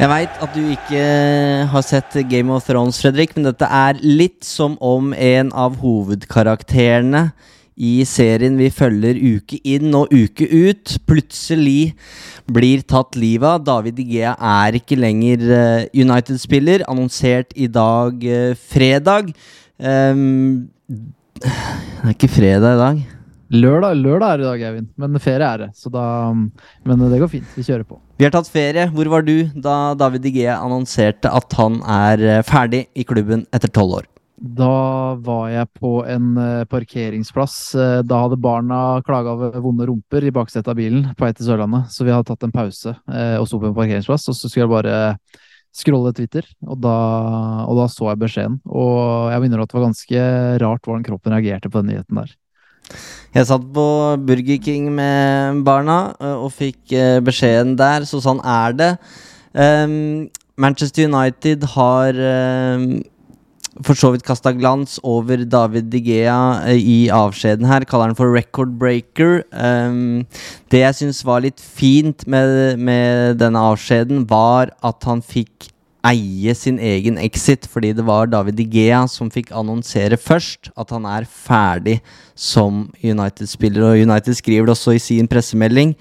Jeg veit at du ikke har sett Game of Thrones, Fredrik, men dette er litt som om en av hovedkarakterene i serien vi følger uke inn og uke ut, plutselig blir tatt livet av. David Igea er ikke lenger eh, United-spiller, annonsert i dag eh, fredag. Um, det er ikke fredag i dag. Lørdag, lørdag er det i dag, Eivind, men ferie er det. Så da, men det går fint. Vi kjører på. Vi har tatt ferie. Hvor var du da David Igea annonserte at han er eh, ferdig i klubben etter tolv år? Da var jeg på en eh, parkeringsplass. Eh, Da hadde barna klaga over vonde rumper i baksetet av bilen på vei til Sørlandet, så vi hadde tatt en pause og sto på en parkeringsplass. Og så skulle jeg bare scrolle Twitter, og da, og da så jeg beskjeden. Og jeg minner at det var ganske rart hvordan kroppen reagerte på den nyheten der. Jeg satt på Burger King med barna eh, og fikk eh, beskjeden der, så sånn er det. Um, Manchester United har um, for så vidt kasta glans over David De Gea eh, i avskjeden her. Kaller han for record breaker. Um, det jeg syns var litt fint med, med denne avskjeden, var at han fikk eie sin egen exit, fordi det var David Digea som fikk annonsere først at han er ferdig som United-spiller. Og United skriver det også i sin pressemelding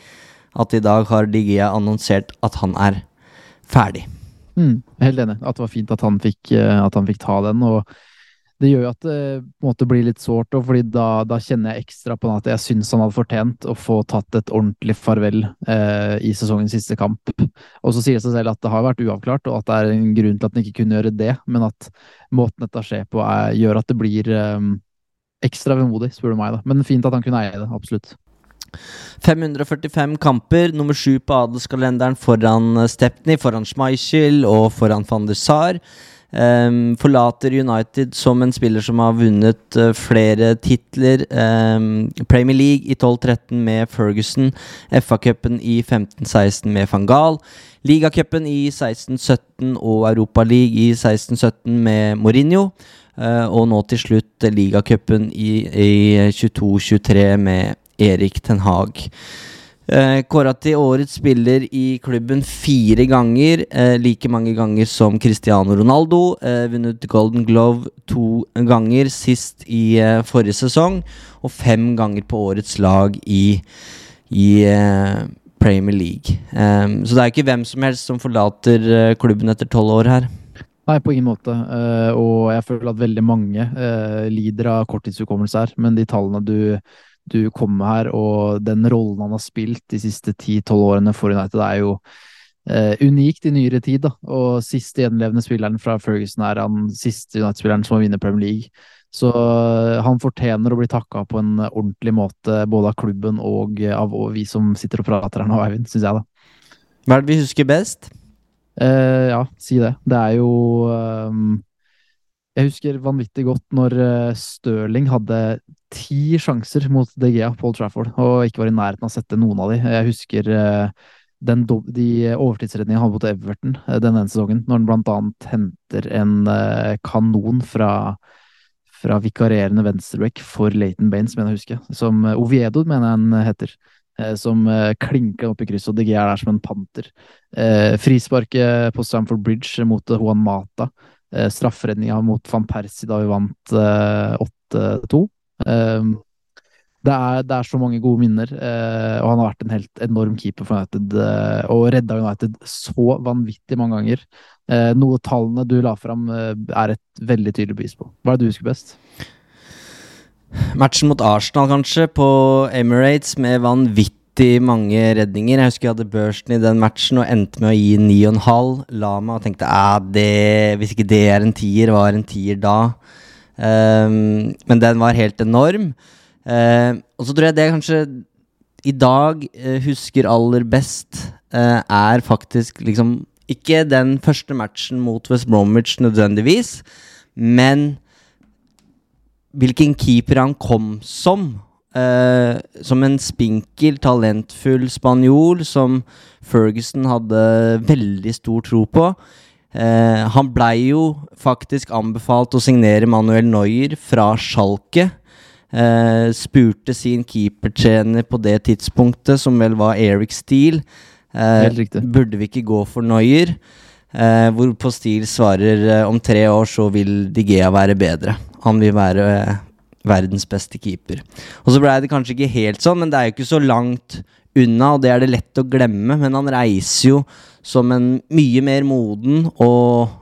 at i dag har Digea annonsert at han er ferdig. Mm, helt enig. At det var fint at han fikk, eh, at han fikk ta den. og det gjør jo at det på en måte blir litt sårt, fordi da, da kjenner jeg ekstra på at jeg syns han hadde fortjent å få tatt et ordentlig farvel eh, i sesongens siste kamp. Og så sier det seg selv at det har vært uavklart, og at det er en grunn til at han ikke kunne gjøre det, men at måten dette skjer på, er, gjør at det blir eh, ekstra vemodig, spør du meg. da. Men fint at han kunne eie det, absolutt. 545 kamper, nummer sju på adelskalenderen foran eh, Stepney, foran Schmeichel og foran van der Sar. Ehm, forlater United som en spiller som har vunnet uh, flere titler. Um, Premier League i 12-13 med Ferguson. FA-cupen i 15-16 med van Gaal. Ligacupen i 16-17 og Europa League i 16-17 med Mourinho. Uh, og nå til slutt ligacupen i, i 22-23 med Erik Ten Hag. Uh, Kåra til årets spiller i klubben fire ganger. eh, like mange ganger som Cristiano Ronaldo. eh, vunnet Golden Glove to ganger, sist i eh, forrige sesong. Og fem ganger på årets lag i, i eh, Premier League. Um, så det er ikke hvem som helst som forlater eh, klubben etter tolv år her. Nei, på ingen måte. Eh, og jeg føler at veldig mange eh, lider av korttidshukommelse her. Men de tallene du, du kom her, og den rollen han har spilt de siste 10-12 årene for United, er jo eh, unikt i nyere tid. da. Og siste gjenlevende spilleren fra Ferguson er han siste United-spilleren som har vunnet Premier League. Så eh, han fortjener å bli takka på en ordentlig måte, både av klubben og av vi som sitter og prater her nå, Eivind, syns jeg, da. Hva er det vi husker best? Eh, ja, si det. Det er jo ehm, Jeg husker vanvittig godt når uh, Stirling hadde ti sjanser mot De Gea Old Trafford, og ikke var i nærheten av å sette noen av de. Jeg husker eh, den, de overtidsredningene han hadde mot Everton uh, den ene sesongen, når han blant annet henter en eh, kanon fra fra vikarierende venstreback for Leighton Baines, mener jeg å huske. Som eh, Oviedo, mener jeg han heter. eh, som eh, klinker opp i krysset, og DG er der som en panter. Eh, frisparket på Stamford Bridge mot eh, Juan Mata. Eh, Strafferedninga mot van Persie da vi vant eh, 8-2. Eh, det, er, det er så mange gode minner, eh, og han har vært en helt enorm keeper for United. Eh, og redda United så vanvittig mange ganger. Eh, noe tallene du la fram, er et veldig tydelig bevis på. Hva er det du husker best? Matchen mot Arsenal, kanskje, på Emirates med vanvittig mange redninger. Jeg husker jeg hadde børsen i den matchen og endte med å gi 9,5. La meg og tenkte det, hvis ikke det er en tier, hva er en tier da? Um, men den var helt enorm. Uh, og så tror jeg det kanskje i dag uh, husker aller best, uh, er faktisk liksom ikke den første matchen mot West Bromwich nødvendigvis, men hvilken keeper han kom som. Uh, som en spinkel, talentfull spanjol som Ferguson hadde veldig stor tro på. Uh, han blei jo faktisk anbefalt å signere Manuel Neuer fra Schalke. Uh, spurte sin keepertrener på det tidspunktet, som vel var Eric Steele, burde vi ikke gå for Neuer. hvorpå Steele svarer om tre år så vil Digea være bedre han vil være eh, verdens beste keeper. Og så blei det kanskje ikke helt sånn, men det er jo ikke så langt unna, og det er det lett å glemme. Men han reiser jo som en mye mer moden og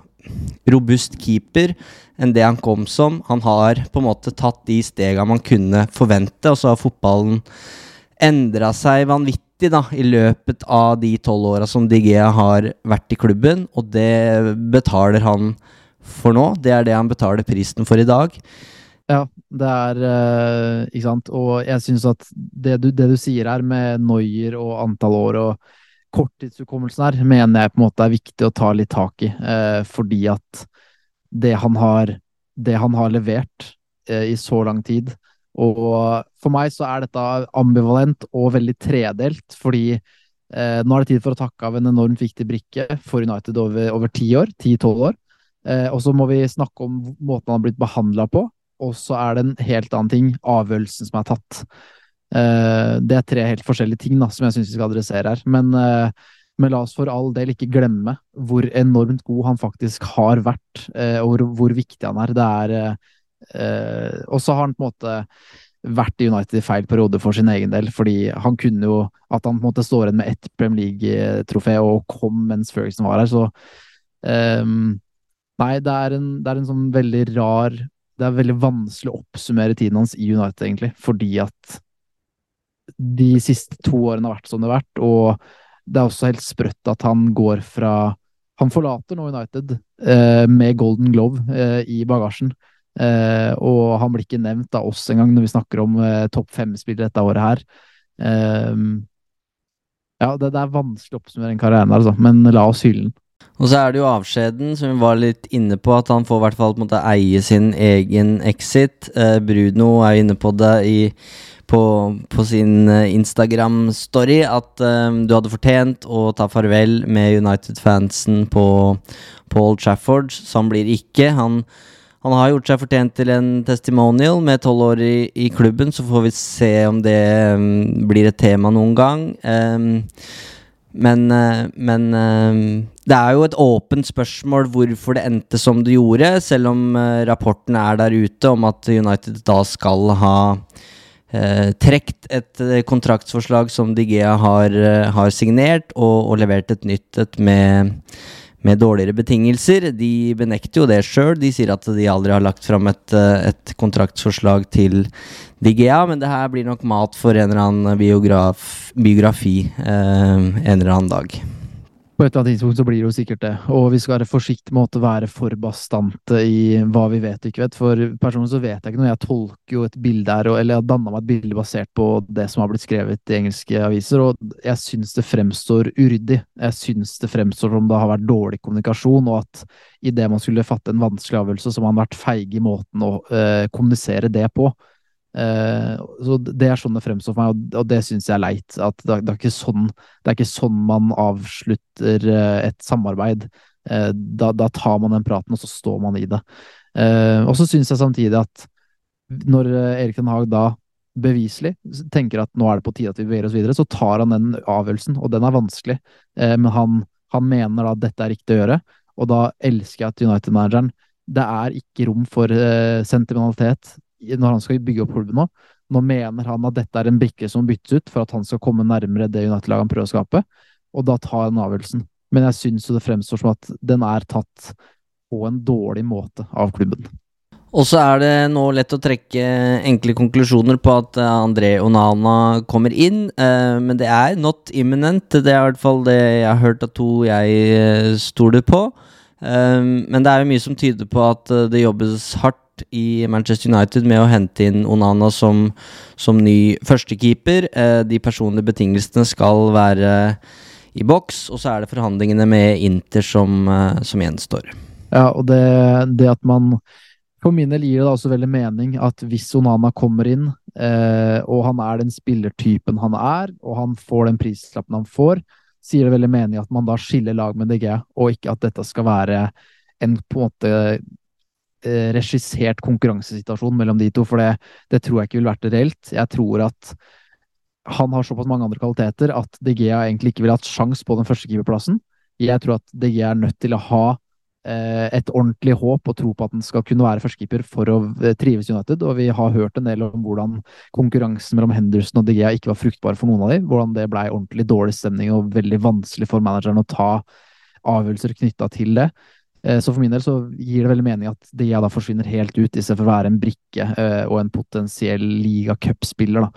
robust keeper enn det han kom som. Han har på en måte tatt de stega man kunne forvente, og så har fotballen endra seg vanvittig da, i løpet av de tolv åra som Digea har vært i klubben, og det betaler han for nå. Det er det han betaler prisen for i dag. Ja, det er uh, Ikke sant. Og jeg syns at det du, det du, sier her med Noyer og antall år og korttidshukommelsen her, mener jeg på en måte er viktig å ta litt tak i. Uh, fordi at det han har, det han har levert uh, i så lang tid Og for meg så er dette ambivalent og veldig tredelt, fordi nå er det tid for å takke av en enormt viktig brikke for United over, ti år, ti-tolv år. Og så må vi snakke om måten han har blitt behandla på, og så er det en helt annen ting, avgjørelsen som er tatt. Eh, det er tre helt forskjellige ting da, som jeg syns vi skal adressere her. Men, eh, men, la oss for all del ikke glemme hvor enormt god han faktisk har vært, eh, og hvor, viktig han er. Det er Og så har han på en måte vært i United i feil periode for sin egen del, fordi han kunne jo At han på en måte står igjen med ett Premier League-trofé og kom mens Ferguson var her, så um, Nei, det er, en, det er en sånn veldig rar Det er veldig vanskelig å oppsummere tiden hans i United, egentlig, fordi at de siste to årene har vært som det har vært, og det er også helt sprøtt at han går fra Han forlater nå United eh, med Golden Glove eh, i bagasjen, eh, og han blir ikke nevnt av oss engang når vi snakker om eh, topp fem-spillere dette året her. Eh, ja, det, det, er vanskelig å oppsummere en karriere, altså, men la oss hylle den. Og så er det jo avskjeden, som vi var litt inne på, at han får i hvert fall måte eie sin egen exit. Eh, Bruno er jo inne på det i, på, på, sin eh, Instagram-story, at eh, du hadde fortjent å ta farvel med United-fansen på Paul Trafford. Sånn blir ikke. Han, han har gjort seg fortjent til en testimonial med tolv år i, i, klubben, så får vi se om det um, blir et tema noen gang. Um, men, men, eh, det er jo et åpent spørsmål hvorfor det endte som det gjorde, selv om eh, rapporten er der ute om at United da skal ha eh, trukket et kontraktsforslag som Digea har, har signert, og, og, levert et nytt et med, med dårligere betingelser. De benekter jo det sjøl. De sier at de aldri har lagt fram et, et kontraktsforslag til, Digea, men det her blir nok mat for en eller annen biograf, biografi eh, en eller annen dag. På et eller annet tidspunkt så blir det jo sikkert det, og vi skal være forsiktige med å være for bastante i hva vi vet og ikke vet. For personlig så vet jeg ikke noe, jeg tolker jo et bilde her, eller jeg har danna meg et bilde basert på det som har blitt skrevet i engelske aviser, og jeg syns det fremstår uryddig. Jeg syns det fremstår som det har vært dårlig kommunikasjon, og at idet man skulle fatte en vanskelig avgjørelse, så har man vært feig i måten å øh, kommunisere det på. Uh, så Det er sånn det fremstår for meg, og, det syns jeg er leit. At det, det, er sånn, det, er ikke sånn, man avslutter uh, et samarbeid. Uh, da, da, tar man den praten, og så står man i det. og så syns jeg samtidig at når Erik Den Haag da beviselig tenker at nå er det på tide at vi beveger oss videre, så tar han den avgjørelsen, og den er vanskelig. Eh, men han, han, mener da at dette er riktig å gjøre, og da elsker jeg at United-manageren Det er ikke rom for eh, sentimentalitet når han skal bygge opp klubben nå. Nå mener han at dette er en brikke som byttes ut for at han skal komme nærmere det United-laget han prøver å skape, og da tar han avgjørelsen. Men jeg syns det fremstår som at den er tatt på en dårlig måte av klubben. Og så er det nå lett å trekke enkle konklusjoner på at eh, André Onana kommer inn, eh, men det er not imminent. Det er i hvert fall det jeg har hørt av to jeg eh, stoler på. men det er jo mye som tyder på at det jobbes hardt i Manchester United med å hente inn Onana som, som ny førstekeeper. de personlige betingelsene skal være i boks, og så er det forhandlingene med Inter som, som gjenstår. Ja, og det, det at man for min del gir det også veldig mening at hvis Onana kommer inn, eh, og han er den spillertypen han er, og han får den prislappen han får, sier det veldig mening at man da skiller lag med DG, og ikke at dette skal være en på en måte eh, regissert konkurransesituasjon mellom de to, for det, det, tror jeg ikke ville vært reelt. Jeg tror at han har såpass mange andre kvaliteter at DG egentlig ikke ville hatt sjans på den første keeperplassen. Jeg tror at DG er nødt til å ha Eh, et ordentlig håp og tro på at han skal kunne være førstekeeper for å eh, trives United. Og vi har hørt en del om hvordan konkurransen mellom Henderson og De Gea ikke var fruktbar for noen av dem. Hvordan det blei ordentlig dårlig stemning og veldig vanskelig for manageren å ta avgjørelser knytta til det. Eh, så for min del så gir det veldig mening at De da forsvinner helt ut, istedenfor å være en brikke og en potensiell ligacupspiller.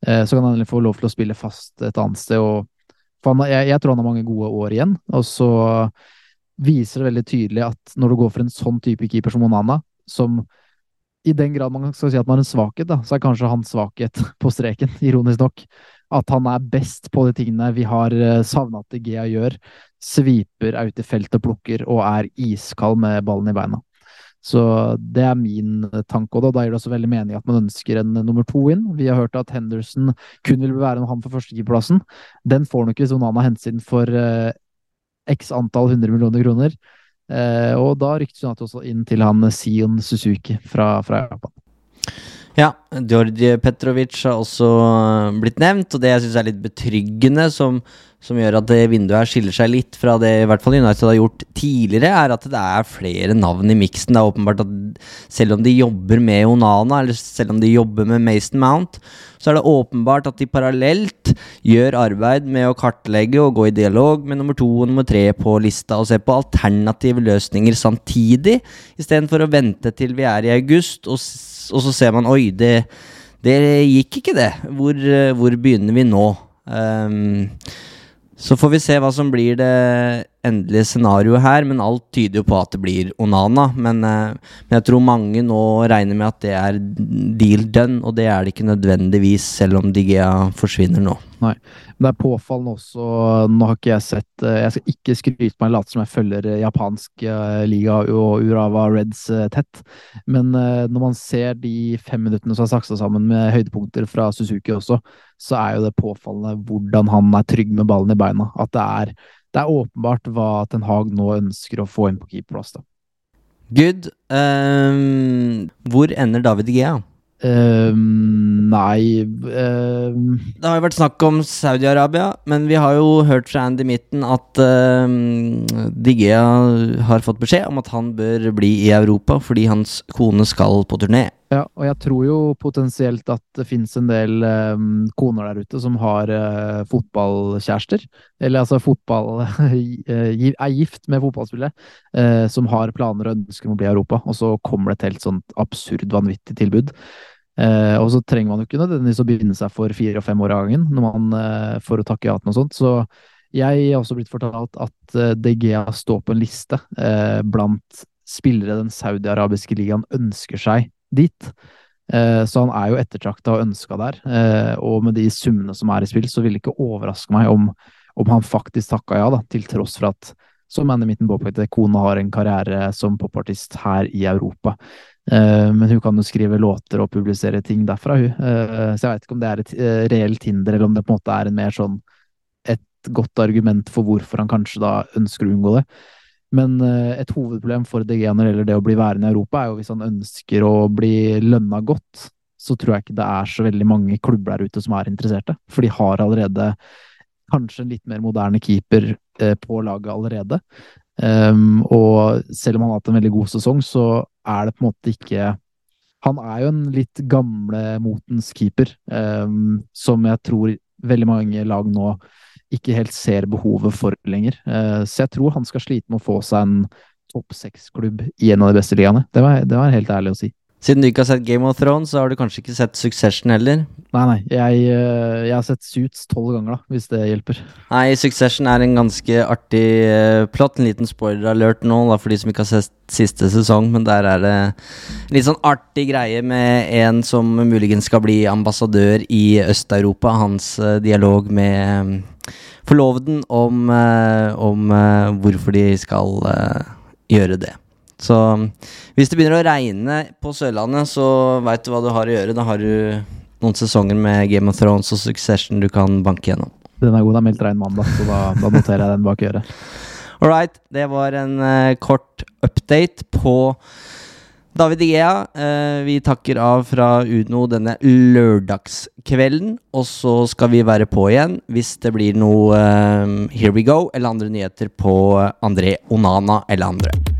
Så kan han få lov til å spille fast et annet sted. og jeg, jeg tror han har mange gode år igjen. og så viser det veldig tydelig at når du går for en sånn type keeper som Onana, som i den grad man skal si at man har en svakhet, da, så er kanskje hans svakhet på streken, ironisk nok, at han er best på de tingene vi har eh, savna at Gea gjør. Sviper ut i feltet og plukker, og er iskald med ballen i beina. Så det er min tanke, og da gir det også veldig mening at man ønsker en nummer to inn. Vi har hørt at Henderson kun vil være han for førstekeeperplassen. Den får nok hvis Onana hentes inn for eh, x antall hundre millioner kroner. Eh, og da ryktes hun også inn til han Sion Suzuki fra, fra Japan. Ja, Djordje Petrovic har også blitt nevnt, og det jeg syns er litt betryggende, som, som, gjør at det vinduet her skiller seg litt fra det i hvert fall United har gjort tidligere, er at det er flere navn i miksen. Det er åpenbart at selv om de jobber med Onana, eller selv om de jobber med Mason Mount, så er det åpenbart at de parallelt gjør arbeid med å kartlegge og gå i dialog med nummer to og nummer tre på lista, og se på alternative løsninger samtidig, istedenfor å vente til vi er i august, og, og så ser man oi, det, det gikk ikke, det. Hvor, hvor begynner vi nå? Um, så får vi se hva som blir det endelige scenarioet her, men alt tyder jo på at det blir Onana. Men, eh, men, jeg tror mange nå regner med at det er deal done, og det er det ikke nødvendigvis, selv om Digea forsvinner nå. Nei, men det er påfallende også Nå har ikke jeg sett eh, Jeg skal ikke skryte meg late som jeg følger eh, japansk liga og Urava Reds tett, men når man ser de fem minuttene som er saksa sammen med høydepunkter fra Suzuki også, så er jo det påfallende hvordan han er trygg med ballen i beina. At det er det er åpenbart hva Ten Hag nå ønsker å få inn på keeperplass. Good. Um, hvor ender David Gea? Um, nei um... Det har jo vært snakk om Saudi-Arabia, men vi har jo hørt fra Andy Mitten at um, Digea har fått beskjed om at han bør bli i Europa fordi hans kone skal på turné. Ja, og jeg tror jo potensielt at det finnes en del um, koner der ute som har uh, fotballkjærester. Eller altså fotball Er gift med fotballspillere. Uh, som har planer og ønsker om å bli i Europa. Og så kommer det et helt sånt absurd, vanvittig tilbud. Uh, og så trenger man jo ikke nødvendigvis å binde seg for fire og fem år av gangen når man, får å takke ja til noe sånt. Så jeg har også blitt fortalt at DGA står på en liste blant spillere den saudi-arabiske ligaen ønsker seg dit. Eh, så han er jo ettertrakta og ønska der. Eh, og med de summene som er i spill, så vil det ikke overraske meg om, om han faktisk takka ja, da, til tross for at, som Andy Mitten påpekte, kona har en karriere som popartist her i Europa. Eh, men hun kan jo skrive låter og publisere ting derfra, hun. Så jeg vet ikke om det er et reelt hinder, eller om det på en måte er en mer sånn et godt argument for hvorfor han kanskje da ønsker å unngå det. Men eh, et hovedproblem for DG når det gjelder det å bli værende i Europa, er jo hvis han ønsker å bli lønna godt. så tror jeg ikke det er så veldig mange klubber der ute som er interesserte. For de har allerede kanskje en litt mer moderne keeper eh, på laget allerede. Um, og selv om han har hatt en veldig god sesong, så er det på en måte ikke Han er jo en litt gamlemotens keeper, um, som jeg tror veldig mange lag nå ikke helt ser behovet for lenger. Uh, så jeg tror han skal slite med å få seg en topp seks-klubb i en av de beste ligaene. Det var, det var helt ærlig å si. Siden du ikke har sett Game of Thrones, så har du kanskje ikke sett Succession heller? Nei, nei. Jeg, eh, jeg har sett Suits tolv ganger, da, hvis det hjelper. Nei, Succession er en ganske artig uh, plott. En liten spoiler-alert nå da, for de som ikke har sett siste sesong, men der er det en litt sånn artig greie med en som muligens skal bli ambassadør i Øst-Europa. Hans dialog med forloveden om, om hvorfor de skal gjøre det. Så hvis det begynner å regne på Sørlandet, så veit du hva du har å gjøre. Da har du noen sesonger med Game of Thrones og Succession du kan banke gjennom. Den er god. Det er meldt regn mandag, så da, da, noterer jeg den bak øret. All right. Det var en uh, kort update på David Igea. eh, vi takker av fra Uno denne lørdagskvelden. Og så skal vi være på igjen hvis det blir noe eh, Here We Go eller andre nyheter på André Onana eller andre.